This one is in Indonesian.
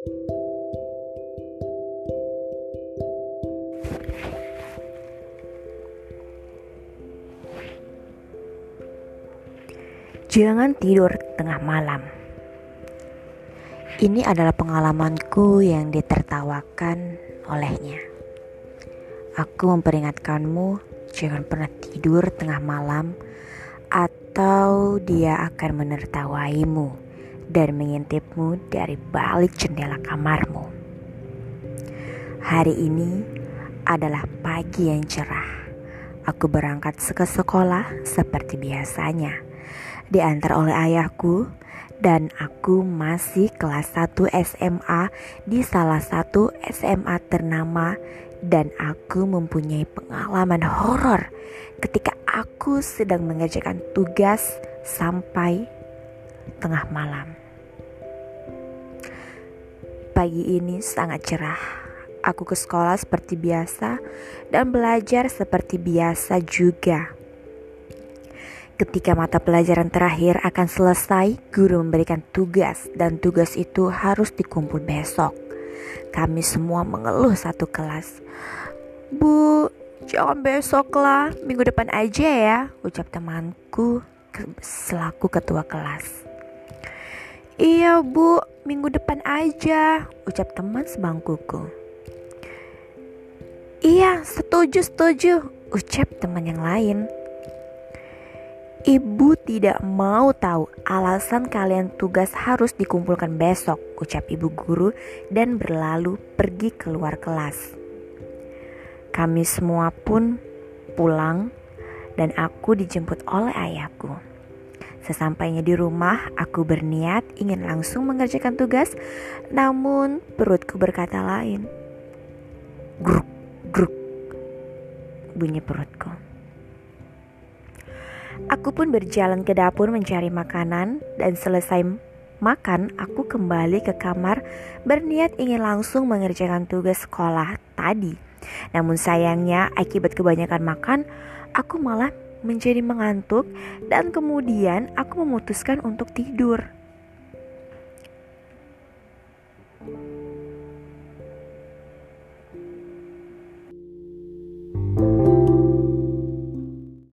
Jangan tidur tengah malam. Ini adalah pengalamanku yang ditertawakan olehnya. Aku memperingatkanmu, jangan pernah tidur tengah malam, atau dia akan menertawaimu dan mengintipmu dari balik jendela kamarmu. Hari ini adalah pagi yang cerah. Aku berangkat ke sekolah seperti biasanya diantar oleh ayahku dan aku masih kelas 1 SMA di salah satu SMA ternama dan aku mempunyai pengalaman horor ketika aku sedang mengerjakan tugas sampai tengah malam. Pagi ini sangat cerah. Aku ke sekolah seperti biasa dan belajar seperti biasa juga. Ketika mata pelajaran terakhir akan selesai, guru memberikan tugas dan tugas itu harus dikumpul besok. Kami semua mengeluh satu kelas. Bu, jangan besok lah, minggu depan aja ya, ucap temanku selaku ketua kelas. Iya bu, minggu depan aja, ucap teman sebangkuku. Iya, setuju, setuju, ucap teman yang lain. Ibu tidak mau tahu alasan kalian tugas harus dikumpulkan besok, ucap ibu guru dan berlalu pergi keluar kelas. Kami semua pun pulang dan aku dijemput oleh ayahku. Sesampainya di rumah, aku berniat ingin langsung mengerjakan tugas, namun perutku berkata lain. Gruk, gruk, bunyi perutku. Aku pun berjalan ke dapur mencari makanan dan selesai makan, aku kembali ke kamar berniat ingin langsung mengerjakan tugas sekolah tadi. Namun sayangnya akibat kebanyakan makan, aku malah menjadi mengantuk dan kemudian aku memutuskan untuk tidur.